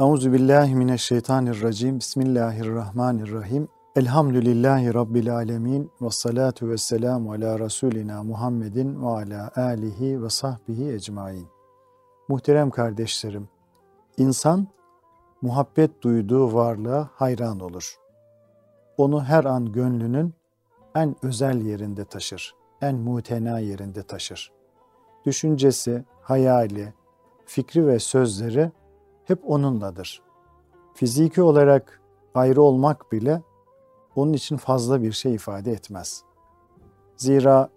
Euzu billahi mineşşeytanirracim. Bismillahirrahmanirrahim. Elhamdülillahi rabbil alamin ve salatu vesselamü ala rasulina Muhammedin ve ala alihi ve sahbihi ecmaîn. Muhterem kardeşlerim, insan muhabbet duyduğu varlığa hayran olur. Onu her an gönlünün en özel yerinde taşır, en mutena yerinde taşır. Düşüncesi, hayali, fikri ve sözleri hep onunladır. Fiziki olarak ayrı olmak bile onun için fazla bir şey ifade etmez. Zira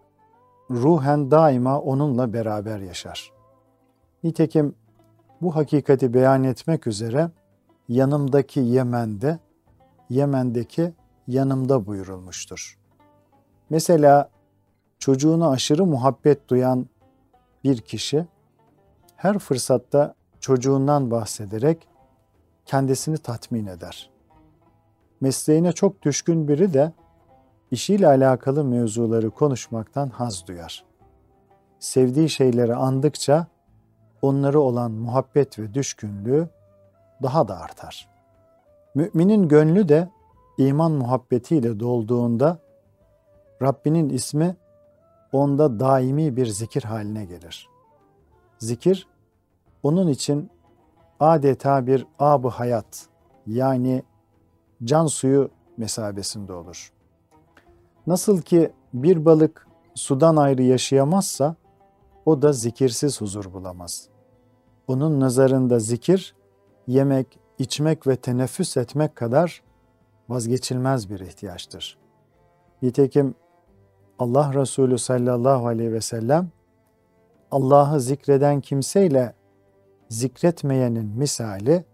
ruhen daima onunla beraber yaşar. Nitekim bu hakikati beyan etmek üzere yanımdaki Yemen'de, Yemen'deki yanımda buyurulmuştur. Mesela çocuğuna aşırı muhabbet duyan bir kişi her fırsatta çocuğundan bahsederek kendisini tatmin eder. Mesleğine çok düşkün biri de işiyle alakalı mevzuları konuşmaktan haz duyar. Sevdiği şeyleri andıkça onları olan muhabbet ve düşkünlüğü daha da artar. Müminin gönlü de iman muhabbetiyle dolduğunda Rabbinin ismi onda daimi bir zikir haline gelir. Zikir onun için adeta bir ab hayat yani can suyu mesabesinde olur. Nasıl ki bir balık sudan ayrı yaşayamazsa o da zikirsiz huzur bulamaz. Onun nazarında zikir yemek, içmek ve teneffüs etmek kadar vazgeçilmez bir ihtiyaçtır. Nitekim Allah Resulü sallallahu aleyhi ve sellem Allah'ı zikreden kimseyle zikretmeyenin misali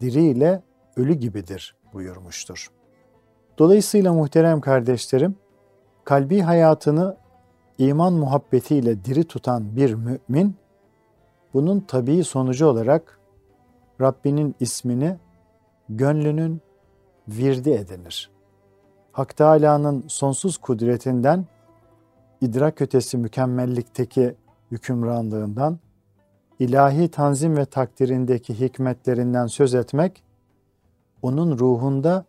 diriyle ölü gibidir buyurmuştur. Dolayısıyla muhterem kardeşlerim, kalbi hayatını iman muhabbetiyle diri tutan bir mümin, bunun tabii sonucu olarak Rabbinin ismini gönlünün virdi edinir. Hak Teâlâ'nın sonsuz kudretinden, idrak ötesi mükemmellikteki hükümranlığından, ilahi tanzim ve takdirindeki hikmetlerinden söz etmek, onun ruhunda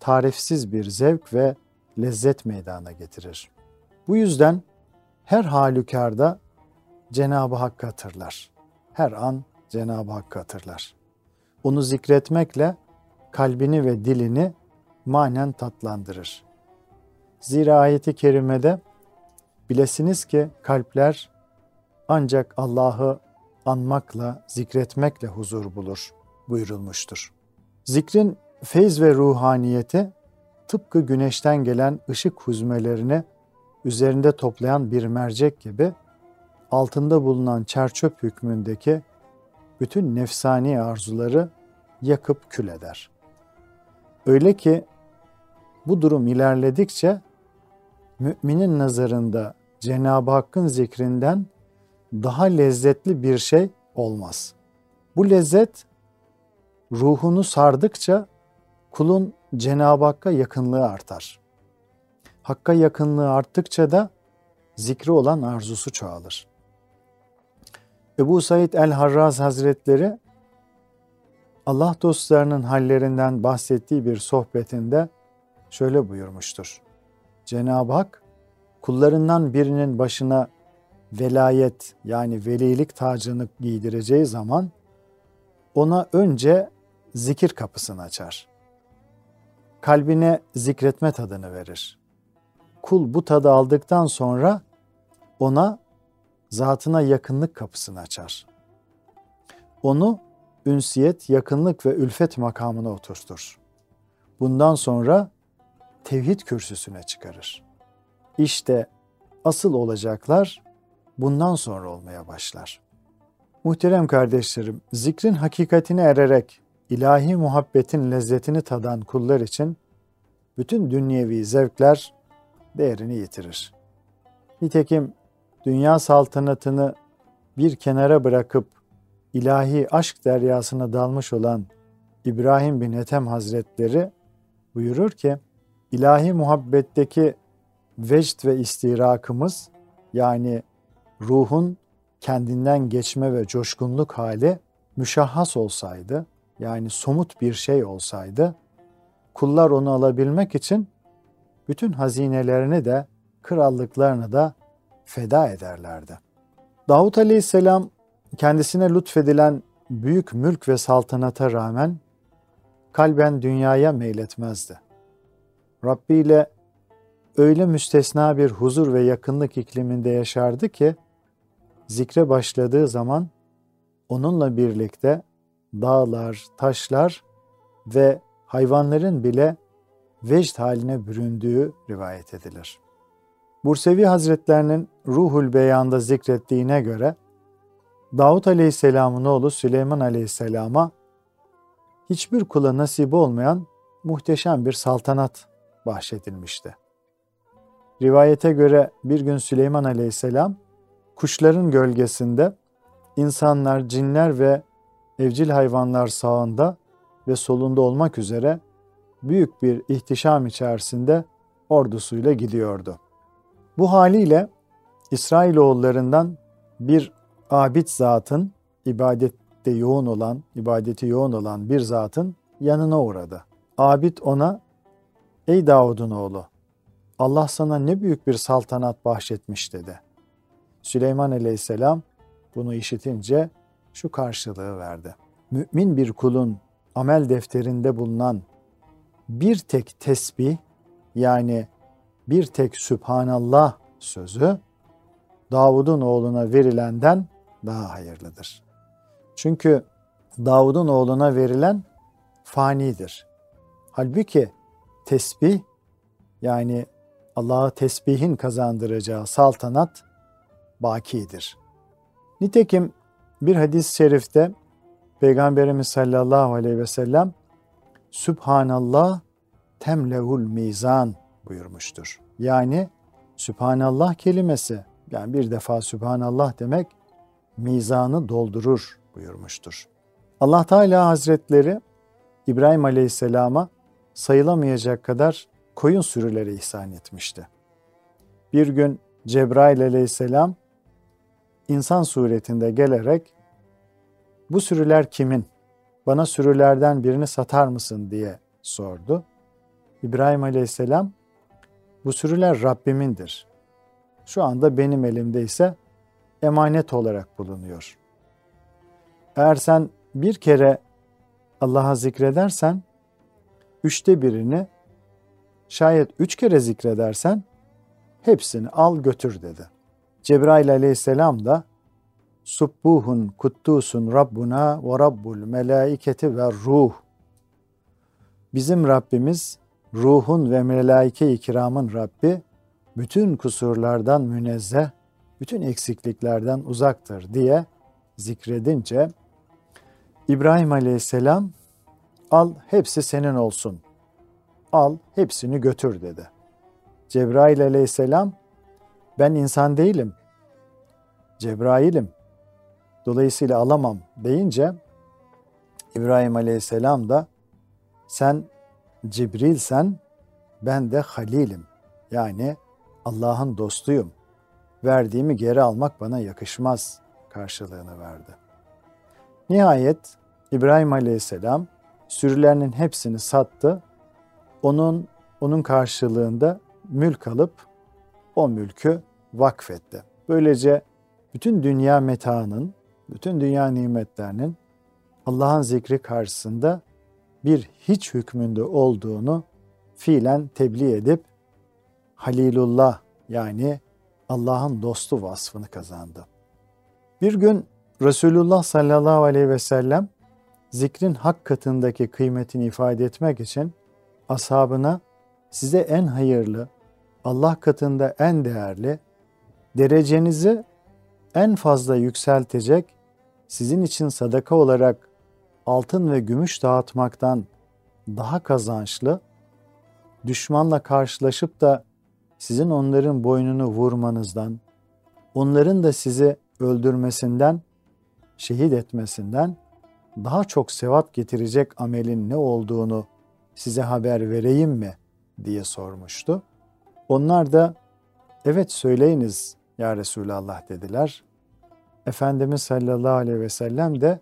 tarifsiz bir zevk ve lezzet meydana getirir. Bu yüzden her halükarda Cenab-ı Hakk'ı hatırlar. Her an Cenab-ı Hakk'ı hatırlar. Onu zikretmekle kalbini ve dilini manen tatlandırır. Zira ayeti kerimede bilesiniz ki kalpler ancak Allah'ı anmakla, zikretmekle huzur bulur buyurulmuştur. Zikrin feyz ve ruhaniyeti tıpkı güneşten gelen ışık huzmelerini üzerinde toplayan bir mercek gibi altında bulunan çerçöp hükmündeki bütün nefsani arzuları yakıp kül eder. Öyle ki bu durum ilerledikçe müminin nazarında Cenab-ı Hakk'ın zikrinden daha lezzetli bir şey olmaz. Bu lezzet ruhunu sardıkça kulun Cenab-ı Hakk'a yakınlığı artar. Hakka yakınlığı arttıkça da zikri olan arzusu çoğalır. Ebu Said el-Harraz Hazretleri Allah dostlarının hallerinden bahsettiği bir sohbetinde şöyle buyurmuştur. Cenab-ı Hak kullarından birinin başına velayet yani velilik tacını giydireceği zaman ona önce zikir kapısını açar. Kalbine zikretme tadını verir. Kul bu tadı aldıktan sonra ona zatına yakınlık kapısını açar. Onu ünsiyet, yakınlık ve ülfet makamına oturtur. Bundan sonra tevhid kürsüsüne çıkarır. İşte asıl olacaklar bundan sonra olmaya başlar. Muhterem kardeşlerim, zikrin hakikatine ererek ilahi muhabbetin lezzetini tadan kullar için bütün dünyevi zevkler değerini yitirir. Nitekim dünya saltanatını bir kenara bırakıp ilahi aşk deryasına dalmış olan İbrahim bin Ethem Hazretleri buyurur ki, ilahi muhabbetteki vecd ve istirakımız yani ruhun kendinden geçme ve coşkunluk hali müşahhas olsaydı, yani somut bir şey olsaydı kullar onu alabilmek için bütün hazinelerini de krallıklarını da feda ederlerdi. Davut Aleyhisselam kendisine lütfedilen büyük mülk ve saltanata rağmen kalben dünyaya meyletmezdi. Rabbi ile öyle müstesna bir huzur ve yakınlık ikliminde yaşardı ki zikre başladığı zaman onunla birlikte dağlar, taşlar ve hayvanların bile vecd haline büründüğü rivayet edilir. Bursevi Hazretlerinin Ruhul Beyan'da zikrettiğine göre Davut Aleyhisselam'ın oğlu Süleyman Aleyhisselam'a hiçbir kula nasip olmayan muhteşem bir saltanat bahşedilmişti. Rivayete göre bir gün Süleyman Aleyhisselam kuşların gölgesinde insanlar, cinler ve evcil hayvanlar sağında ve solunda olmak üzere büyük bir ihtişam içerisinde ordusuyla gidiyordu. Bu haliyle İsrailoğullarından bir abid zatın ibadette yoğun olan, ibadeti yoğun olan bir zatın yanına uğradı. Abid ona, ey Davud'un oğlu, Allah sana ne büyük bir saltanat bahşetmiş dedi. Süleyman aleyhisselam bunu işitince şu karşılığı verdi. Mümin bir kulun amel defterinde bulunan bir tek tesbih yani bir tek Sübhanallah sözü Davud'un oğluna verilenden daha hayırlıdır. Çünkü Davud'un oğluna verilen fanidir. Halbuki tesbih yani Allah'a tesbihin kazandıracağı saltanat bakidir. Nitekim bir hadis-i şerifte Peygamberimiz sallallahu aleyhi ve sellem Sübhanallah temlehul mizan buyurmuştur. Yani Sübhanallah kelimesi yani bir defa Sübhanallah demek mizanı doldurur buyurmuştur. Allah Teala Hazretleri İbrahim Aleyhisselam'a sayılamayacak kadar koyun sürüleri ihsan etmişti. Bir gün Cebrail aleyhisselam insan suretinde gelerek bu sürüler kimin? Bana sürülerden birini satar mısın diye sordu. İbrahim aleyhisselam bu sürüler Rabbimindir. Şu anda benim elimde ise emanet olarak bulunuyor. Eğer sen bir kere Allah'a zikredersen üçte birini Şayet üç kere zikredersen hepsini al götür dedi. Cebrail aleyhisselam da Subbuhun kuttusun Rabbuna ve Rabbul melaiketi ve ruh. Bizim Rabbimiz ruhun ve melaike-i kiramın Rabbi bütün kusurlardan münezzeh, bütün eksikliklerden uzaktır diye zikredince İbrahim Aleyhisselam al hepsi senin olsun al hepsini götür dedi. Cebrail aleyhisselam ben insan değilim. Cebrail'im. Dolayısıyla alamam deyince İbrahim aleyhisselam da sen Cibrilsen ben de Halil'im. Yani Allah'ın dostuyum. Verdiğimi geri almak bana yakışmaz karşılığını verdi. Nihayet İbrahim Aleyhisselam sürülerinin hepsini sattı onun onun karşılığında mülk alıp o mülkü vakfetti. Böylece bütün dünya metaının, bütün dünya nimetlerinin Allah'ın zikri karşısında bir hiç hükmünde olduğunu fiilen tebliğ edip Halilullah yani Allah'ın dostu vasfını kazandı. Bir gün Resulullah sallallahu aleyhi ve sellem zikrin hak katındaki kıymetini ifade etmek için ashabına size en hayırlı, Allah katında en değerli, derecenizi en fazla yükseltecek, sizin için sadaka olarak altın ve gümüş dağıtmaktan daha kazançlı, düşmanla karşılaşıp da sizin onların boynunu vurmanızdan, onların da sizi öldürmesinden, şehit etmesinden daha çok sevap getirecek amelin ne olduğunu size haber vereyim mi diye sormuştu. Onlar da evet söyleyiniz ya Resulallah dediler. Efendimiz sallallahu aleyhi ve sellem de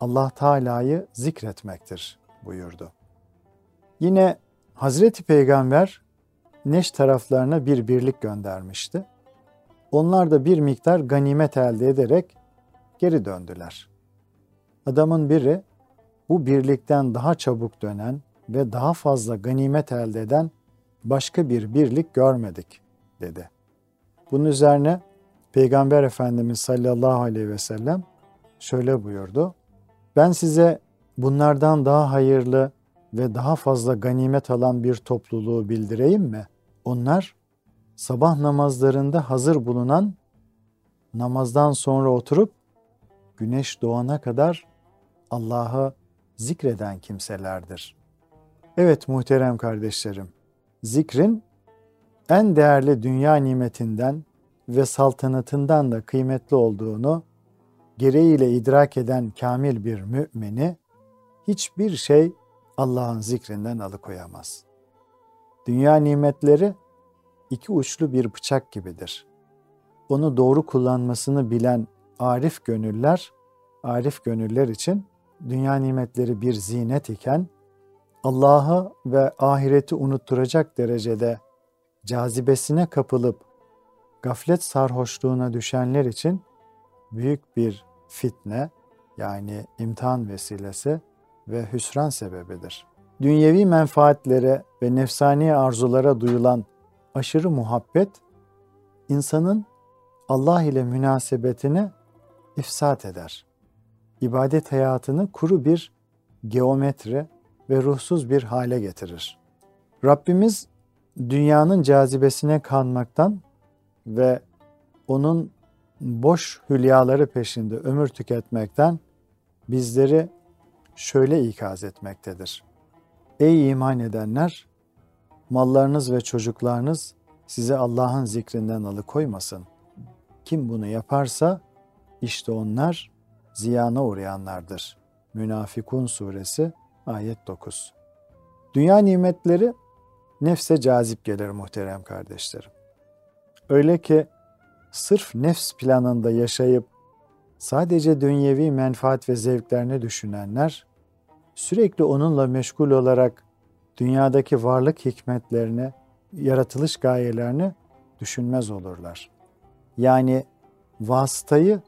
Allah Teala'yı zikretmektir buyurdu. Yine Hazreti Peygamber Neş taraflarına bir birlik göndermişti. Onlar da bir miktar ganimet elde ederek geri döndüler. Adamın biri bu birlikten daha çabuk dönen ve daha fazla ganimet elde eden başka bir birlik görmedik dedi. Bunun üzerine Peygamber Efendimiz sallallahu aleyhi ve sellem şöyle buyurdu. Ben size bunlardan daha hayırlı ve daha fazla ganimet alan bir topluluğu bildireyim mi? Onlar sabah namazlarında hazır bulunan namazdan sonra oturup güneş doğana kadar Allah'ı zikreden kimselerdir. Evet muhterem kardeşlerim, zikrin en değerli dünya nimetinden ve saltanatından da kıymetli olduğunu gereğiyle idrak eden kamil bir mümini hiçbir şey Allah'ın zikrinden alıkoyamaz. Dünya nimetleri iki uçlu bir bıçak gibidir. Onu doğru kullanmasını bilen arif gönüller, arif gönüller için dünya nimetleri bir zinet iken Allah'ı ve ahireti unutturacak derecede cazibesine kapılıp gaflet sarhoşluğuna düşenler için büyük bir fitne yani imtihan vesilesi ve hüsran sebebidir. Dünyevi menfaatlere ve nefsani arzulara duyulan aşırı muhabbet insanın Allah ile münasebetini ifsat eder. İbadet hayatını kuru bir geometri ve ruhsuz bir hale getirir. Rabbimiz dünyanın cazibesine kanmaktan ve onun boş hülyaları peşinde ömür tüketmekten bizleri şöyle ikaz etmektedir. Ey iman edenler! Mallarınız ve çocuklarınız size Allah'ın zikrinden alıkoymasın. Kim bunu yaparsa işte onlar ziyana uğrayanlardır. Münafikun suresi ayet 9. Dünya nimetleri nefse cazip gelir muhterem kardeşlerim. Öyle ki sırf nefs planında yaşayıp sadece dünyevi menfaat ve zevklerini düşünenler sürekli onunla meşgul olarak dünyadaki varlık hikmetlerini, yaratılış gayelerini düşünmez olurlar. Yani vasıtayı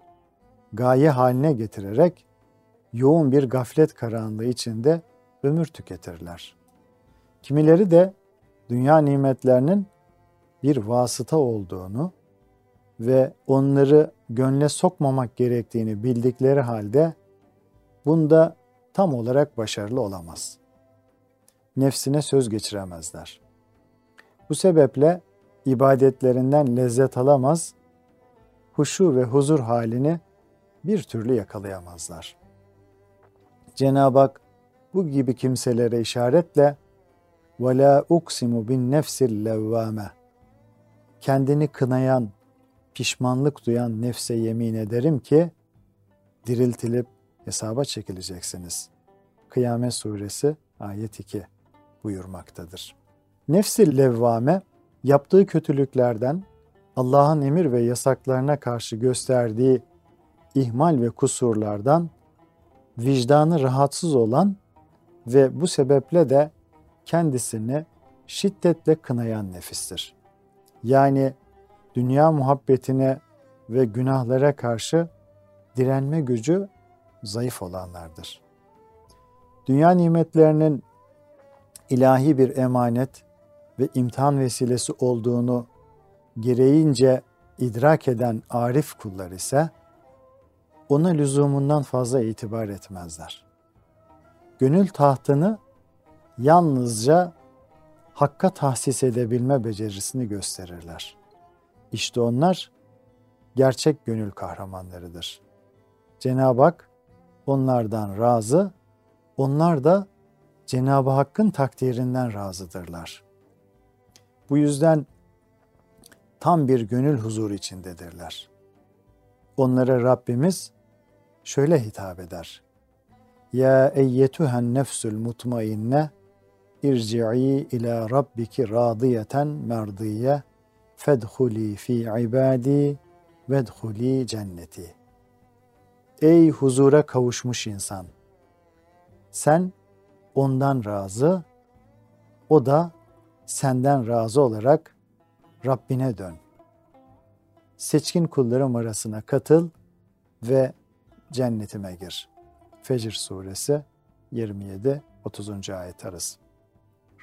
gaye haline getirerek yoğun bir gaflet karanlığı içinde ömür tüketirler. Kimileri de dünya nimetlerinin bir vasıta olduğunu ve onları gönle sokmamak gerektiğini bildikleri halde bunda tam olarak başarılı olamaz. Nefsine söz geçiremezler. Bu sebeple ibadetlerinden lezzet alamaz, huşu ve huzur halini bir türlü yakalayamazlar. Cenab-ı Hak bu gibi kimselere işaretle وَلَا uksimu bin nefsil levvame kendini kınayan, pişmanlık duyan nefse yemin ederim ki diriltilip hesaba çekileceksiniz. Kıyamet suresi ayet 2 buyurmaktadır. Nefsi levvame yaptığı kötülüklerden Allah'ın emir ve yasaklarına karşı gösterdiği ihmal ve kusurlardan vicdanı rahatsız olan ve bu sebeple de kendisini şiddetle kınayan nefistir. Yani dünya muhabbetine ve günahlara karşı direnme gücü zayıf olanlardır. Dünya nimetlerinin ilahi bir emanet ve imtihan vesilesi olduğunu gereğince idrak eden arif kullar ise ona lüzumundan fazla itibar etmezler. Gönül tahtını yalnızca hakka tahsis edebilme becerisini gösterirler. İşte onlar gerçek gönül kahramanlarıdır. Cenab-ı Hak onlardan razı, onlar da Cenab-ı Hakk'ın takdirinden razıdırlar. Bu yüzden tam bir gönül huzur içindedirler. Onlara Rabbimiz şöyle hitap eder. Ya eyyetühen nefsül mutmainne irci'i ila rabbiki radiyeten merdiye fedhuli fi ibadi vedhuli cenneti. Ey huzura kavuşmuş insan! Sen ondan razı, o da senden razı olarak Rabbine dön. Seçkin kullarım arasına katıl ve cennetime gir. Fecr suresi 27 30. ayet arası.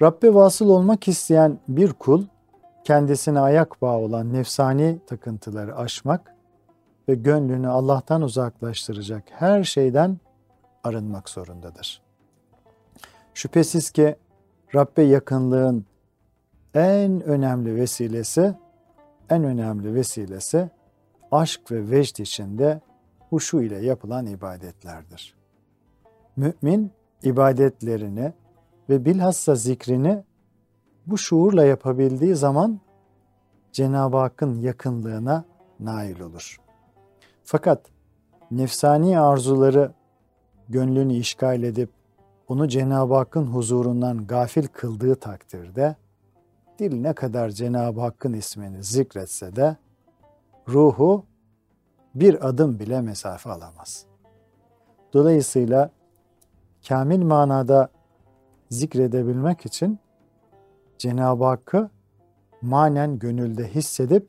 Rabbe vasıl olmak isteyen bir kul kendisine ayak bağı olan nefsani takıntıları aşmak ve gönlünü Allah'tan uzaklaştıracak her şeyden arınmak zorundadır. Şüphesiz ki Rabbe yakınlığın en önemli vesilesi, en önemli vesilesi aşk ve vecd içinde huşu ile yapılan ibadetlerdir. Mümin ibadetlerini ve bilhassa zikrini bu şuurla yapabildiği zaman Cenab-ı Hakk'ın yakınlığına nail olur. Fakat nefsani arzuları gönlünü işgal edip onu Cenab-ı Hakk'ın huzurundan gafil kıldığı takdirde dil ne kadar Cenab-ı Hakk'ın ismini zikretse de ruhu bir adım bile mesafe alamaz. Dolayısıyla kamil manada zikredebilmek için Cenab-ı Hakk'ı manen gönülde hissedip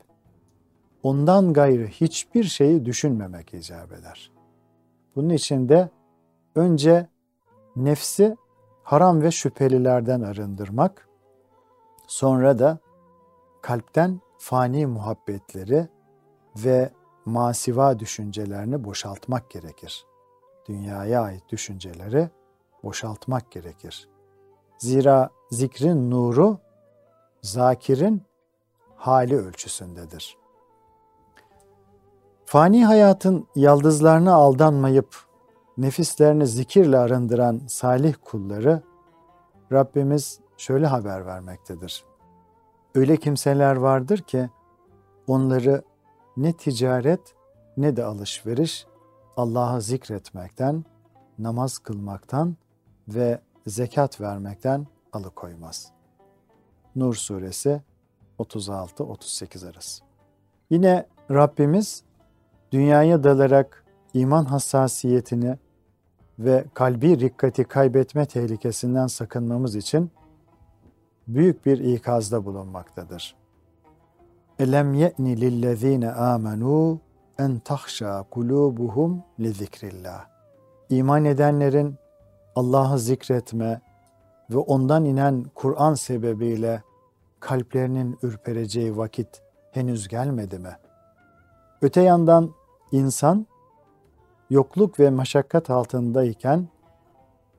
ondan gayrı hiçbir şeyi düşünmemek icap eder. Bunun için de önce nefsi haram ve şüphelilerden arındırmak, sonra da kalpten fani muhabbetleri ve masiva düşüncelerini boşaltmak gerekir. Dünyaya ait düşünceleri boşaltmak gerekir. Zira zikrin nuru zakirin hali ölçüsündedir. Fani hayatın yaldızlarına aldanmayıp nefislerini zikirle arındıran salih kulları Rabbimiz şöyle haber vermektedir. Öyle kimseler vardır ki onları ne ticaret ne de alışveriş Allah'ı zikretmekten, namaz kılmaktan ve zekat vermekten alıkoymaz. Nur suresi 36-38 arası. Yine Rabbimiz dünyaya dalarak iman hassasiyetini ve kalbi rikkati kaybetme tehlikesinden sakınmamız için büyük bir ikazda bulunmaktadır. Elem ye'ni lillezine amenu en tahşa kulubuhum li zikrillah. İman edenlerin Allah'ı zikretme ve ondan inen Kur'an sebebiyle kalplerinin ürpereceği vakit henüz gelmedi mi? Öte yandan insan yokluk ve meşakkat altındayken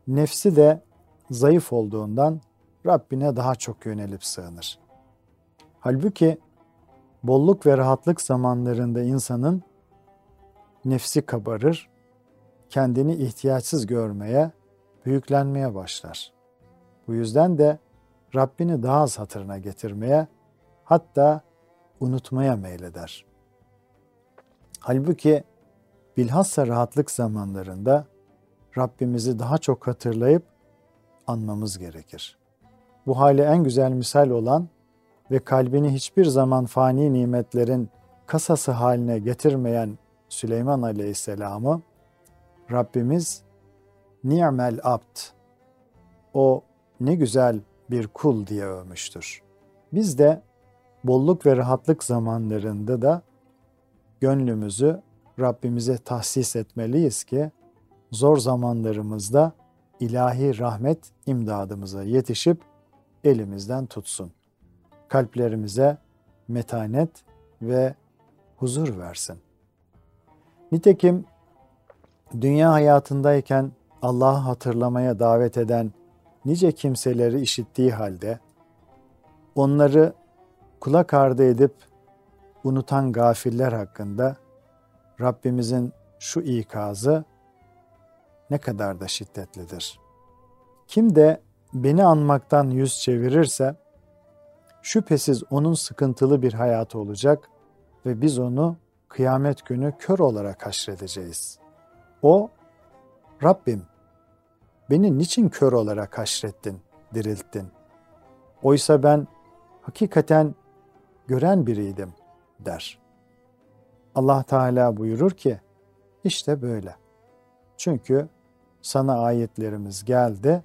nefsi de zayıf olduğundan Rabbine daha çok yönelip sığınır. Halbuki bolluk ve rahatlık zamanlarında insanın nefsi kabarır, kendini ihtiyaçsız görmeye, büyüklenmeye başlar. Bu yüzden de Rabbini daha az hatırına getirmeye, hatta unutmaya meyleder. Halbuki bilhassa rahatlık zamanlarında Rabbimizi daha çok hatırlayıp anmamız gerekir. Bu hale en güzel misal olan ve kalbini hiçbir zaman fani nimetlerin kasası haline getirmeyen Süleyman Aleyhisselam'ı Rabbimiz ni'mel abd o ne güzel bir kul diye övmüştür. Biz de bolluk ve rahatlık zamanlarında da gönlümüzü Rabbimize tahsis etmeliyiz ki zor zamanlarımızda ilahi rahmet imdadımıza yetişip elimizden tutsun. Kalplerimize metanet ve huzur versin. Nitekim dünya hayatındayken Allah'ı hatırlamaya davet eden nice kimseleri işittiği halde onları kulak ardı edip unutan gafiller hakkında Rabbimizin şu ikazı ne kadar da şiddetlidir. Kim de beni anmaktan yüz çevirirse şüphesiz onun sıkıntılı bir hayatı olacak ve biz onu kıyamet günü kör olarak haşredeceğiz. O, Rabbim beni niçin kör olarak haşrettin, dirilttin? Oysa ben hakikaten gören biriydim der. Allah Teala buyurur ki, İşte böyle. Çünkü sana ayetlerimiz geldi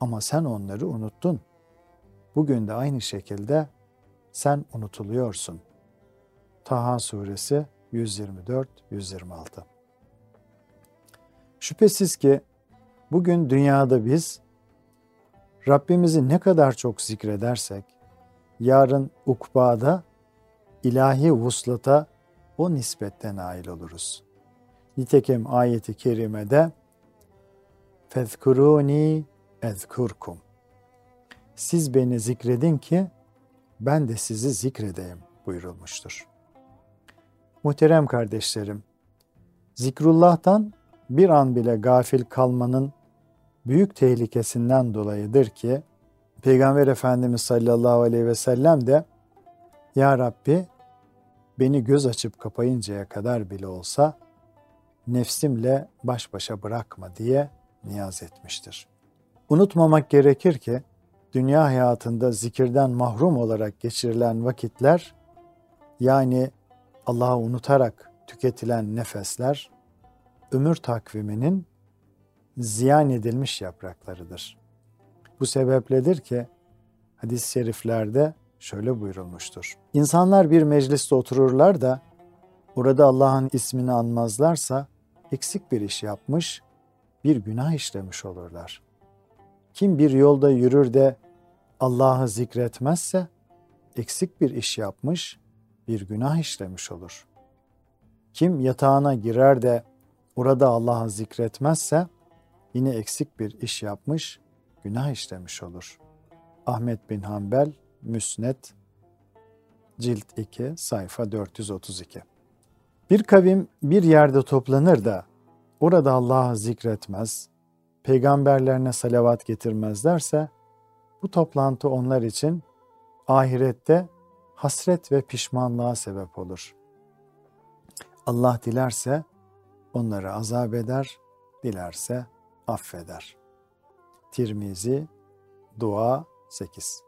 ama sen onları unuttun. Bugün de aynı şekilde sen unutuluyorsun. Taha suresi 124-126 Şüphesiz ki Bugün dünyada biz Rabbimizi ne kadar çok zikredersek, yarın ukbada ilahi vuslata o nispetten nail oluruz. Nitekim ayeti kerimede Fezkuruni ezkurkum. Siz beni zikredin ki ben de sizi zikredeyim buyurulmuştur. Muhterem kardeşlerim, zikrullah'tan bir an bile gafil kalmanın büyük tehlikesinden dolayıdır ki Peygamber Efendimiz sallallahu aleyhi ve sellem de Ya Rabbi beni göz açıp kapayıncaya kadar bile olsa nefsimle baş başa bırakma diye niyaz etmiştir. Unutmamak gerekir ki dünya hayatında zikirden mahrum olarak geçirilen vakitler yani Allah'ı unutarak tüketilen nefesler ömür takviminin ziyan edilmiş yapraklarıdır. Bu sebepledir ki hadis-i şeriflerde şöyle buyurulmuştur. İnsanlar bir mecliste otururlar da orada Allah'ın ismini anmazlarsa eksik bir iş yapmış, bir günah işlemiş olurlar. Kim bir yolda yürür de Allah'ı zikretmezse eksik bir iş yapmış, bir günah işlemiş olur. Kim yatağına girer de orada Allah'ı zikretmezse yine eksik bir iş yapmış, günah işlemiş olur. Ahmet bin Hanbel, Müsned, Cilt 2, sayfa 432. Bir kavim bir yerde toplanır da orada Allah'ı zikretmez, peygamberlerine salavat getirmezlerse bu toplantı onlar için ahirette hasret ve pişmanlığa sebep olur. Allah dilerse onları azap eder, dilerse affeder. Tirmizi Dua 8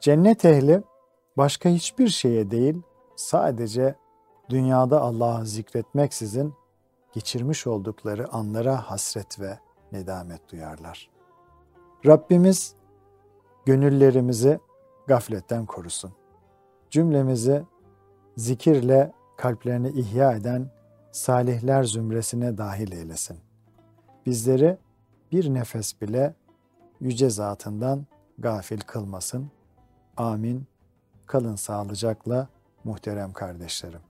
Cennet ehli başka hiçbir şeye değil, sadece dünyada Allah'ı zikretmeksizin geçirmiş oldukları anlara hasret ve nedamet duyarlar. Rabbimiz gönüllerimizi gafletten korusun. Cümlemizi zikirle kalplerini ihya eden salihler zümresine dahil eylesin. Bizleri bir nefes bile yüce zatından gafil kılmasın. Amin. Kalın sağlıcakla muhterem kardeşlerim.